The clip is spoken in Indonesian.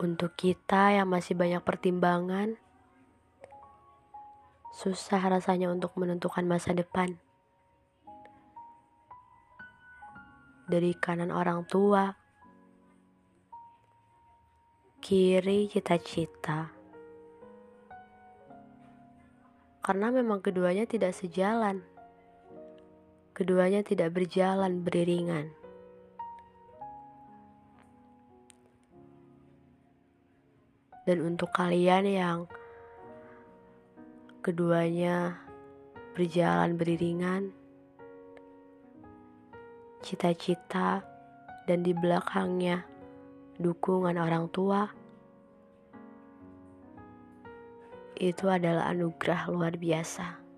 Untuk kita yang masih banyak pertimbangan, susah rasanya untuk menentukan masa depan. Dari kanan orang tua, kiri cita-cita. Karena memang keduanya tidak sejalan. Keduanya tidak berjalan beriringan. Dan untuk kalian yang keduanya berjalan beriringan, cita-cita, dan di belakangnya dukungan orang tua, itu adalah anugerah luar biasa.